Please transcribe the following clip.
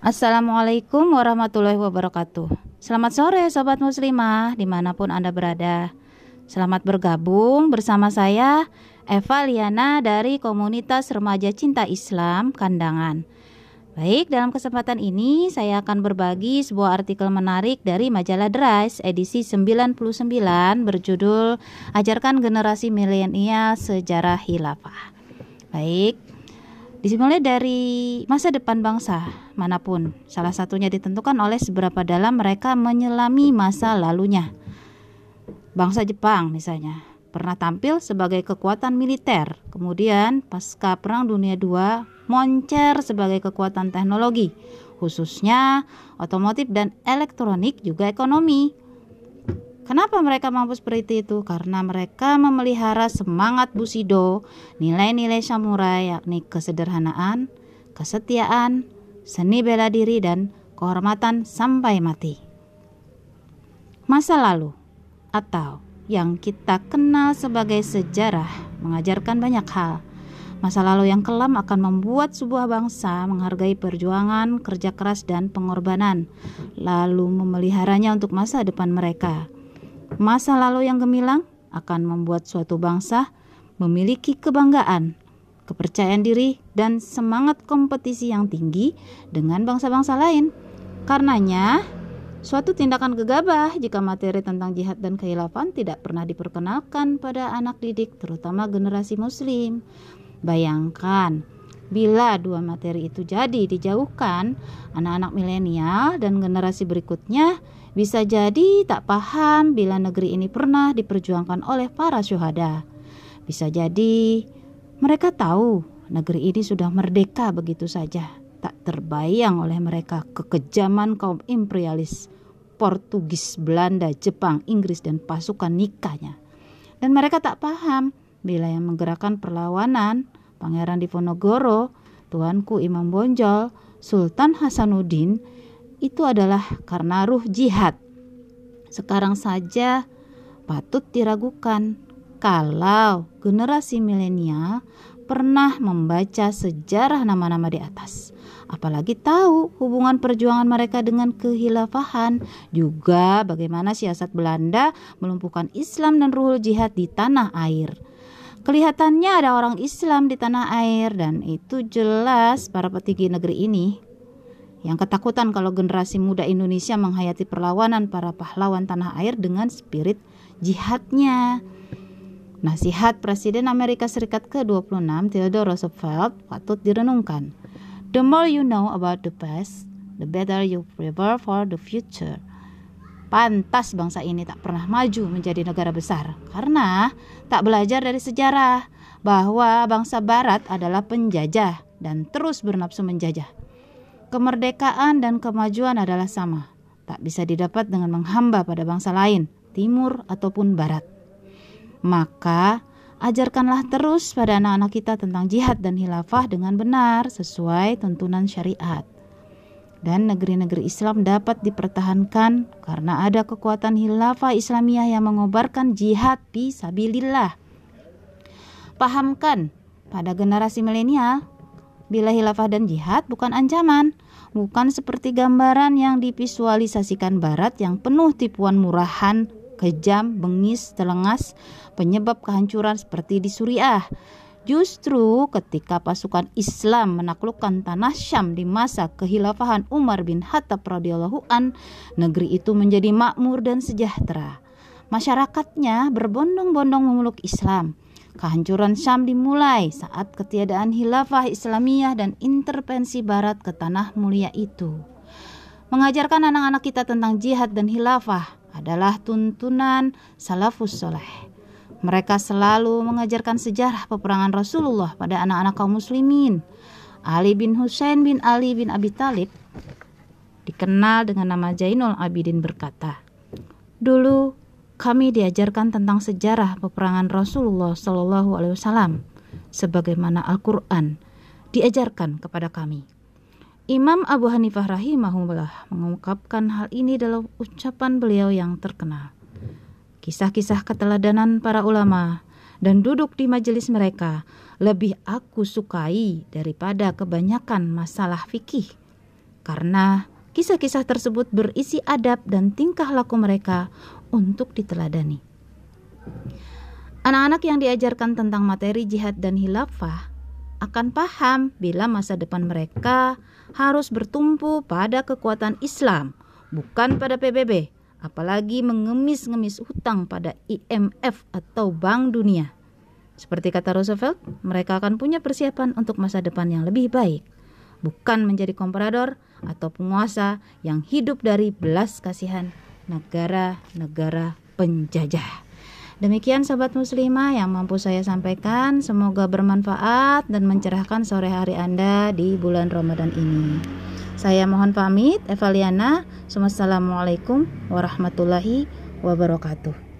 Assalamualaikum warahmatullahi wabarakatuh. Selamat sore Sobat Muslimah di mana pun Anda berada. Selamat bergabung bersama saya Eva Liana dari Komunitas Remaja Cinta Islam Kandangan. Baik, dalam kesempatan ini saya akan berbagi sebuah artikel menarik dari majalah Dries edisi 99 berjudul Ajarkan Generasi Milenial Sejarah Hilafah. Baik, Disimulai dari masa depan bangsa mana pun, salah satunya ditentukan oleh seberapa dalam mereka menyelami masa lalunya. Bangsa Jepang misalnya pernah tampil sebagai kekuatan militer, kemudian pasca Perang Dunia II moncer sebagai kekuatan teknologi, khususnya otomotif dan elektronik juga ekonomi. Kenapa mereka mampu seperti itu? Karena mereka memelihara semangat Bushido, nilai-nilai samurai yakni kesederhanaan, kesetiaan, seni bela diri dan kehormatan sampai mati. Masa lalu atau yang kita kenal sebagai sejarah mengajarkan banyak hal. Masa lalu yang kelam akan membuat sebuah bangsa menghargai perjuangan, kerja keras, dan pengorbanan, lalu memeliharanya untuk masa depan mereka. Masa lalu yang gemilang akan membuat suatu bangsa memiliki kebanggaan, kepercayaan diri, dan semangat kompetisi yang tinggi dengan bangsa-bangsa lain. Karenanya, suatu tindakan gegabah jika materi tentang jihad dan kehilafan tidak pernah diperkenalkan pada anak didik, terutama generasi Muslim. Bayangkan, bila dua materi itu jadi dijauhkan, anak-anak milenial dan generasi berikutnya bisa jadi tak paham bila negeri ini pernah diperjuangkan oleh para syuhada. Bisa jadi mereka tahu negeri ini sudah merdeka begitu saja, tak terbayang oleh mereka kekejaman kaum imperialis Portugis, Belanda, Jepang, Inggris dan pasukan nikahnya. Dan mereka tak paham bila yang menggerakkan perlawanan Pangeran Diponegoro, Tuanku Imam Bonjol, Sultan Hasanuddin itu adalah karena ruh jihad. Sekarang saja patut diragukan kalau generasi milenial pernah membaca sejarah nama-nama di atas. Apalagi tahu hubungan perjuangan mereka dengan kehilafahan, juga bagaimana siasat Belanda melumpuhkan Islam dan ruhul jihad di tanah air. Kelihatannya ada orang Islam di tanah air dan itu jelas para petinggi negeri ini yang ketakutan kalau generasi muda Indonesia menghayati perlawanan para pahlawan tanah air dengan spirit jihadnya. Nasihat Presiden Amerika Serikat ke-26 Theodore Roosevelt patut direnungkan. The more you know about the past, the better you prepare for the future. Pantas bangsa ini tak pernah maju menjadi negara besar karena tak belajar dari sejarah bahwa bangsa barat adalah penjajah dan terus bernafsu menjajah. Kemerdekaan dan kemajuan adalah sama, tak bisa didapat dengan menghamba pada bangsa lain, timur ataupun barat. Maka, ajarkanlah terus pada anak-anak kita tentang jihad dan hilafah dengan benar sesuai tuntunan syariat. Dan negeri-negeri Islam dapat dipertahankan karena ada kekuatan hilafah Islamiyah yang mengobarkan jihad di sabilillah. Pahamkan pada generasi milenial bila hilafah dan jihad bukan ancaman, bukan seperti gambaran yang divisualisasikan barat yang penuh tipuan murahan, kejam, bengis, telengas, penyebab kehancuran seperti di Suriah. Justru ketika pasukan Islam menaklukkan tanah Syam di masa kehilafahan Umar bin Khattab radhiyallahu an, negeri itu menjadi makmur dan sejahtera. Masyarakatnya berbondong-bondong memeluk Islam Kehancuran Syam dimulai saat ketiadaan hilafah Islamiyah dan intervensi barat ke tanah mulia itu. Mengajarkan anak-anak kita tentang jihad dan hilafah adalah tuntunan salafus soleh. Mereka selalu mengajarkan sejarah peperangan Rasulullah pada anak-anak kaum muslimin. Ali bin Husain bin Ali bin Abi Talib dikenal dengan nama Jainul Abidin berkata, Dulu kami diajarkan tentang sejarah peperangan Rasulullah Shallallahu Alaihi Wasallam, sebagaimana Al-Quran diajarkan kepada kami. Imam Abu Hanifah rahimahullah mengungkapkan hal ini dalam ucapan beliau yang terkenal. Kisah-kisah keteladanan para ulama dan duduk di majelis mereka lebih aku sukai daripada kebanyakan masalah fikih. karena kisah-kisah tersebut berisi adab dan tingkah laku mereka untuk diteladani. Anak-anak yang diajarkan tentang materi jihad dan hilafah akan paham bila masa depan mereka harus bertumpu pada kekuatan Islam, bukan pada PBB, apalagi mengemis-ngemis hutang pada IMF atau Bank Dunia. Seperti kata Roosevelt, mereka akan punya persiapan untuk masa depan yang lebih baik, bukan menjadi komprador atau penguasa yang hidup dari belas kasihan negara-negara penjajah. Demikian sobat muslimah yang mampu saya sampaikan, semoga bermanfaat dan mencerahkan sore hari Anda di bulan Ramadan ini. Saya mohon pamit, Evaliana. Wassalamualaikum warahmatullahi wabarakatuh.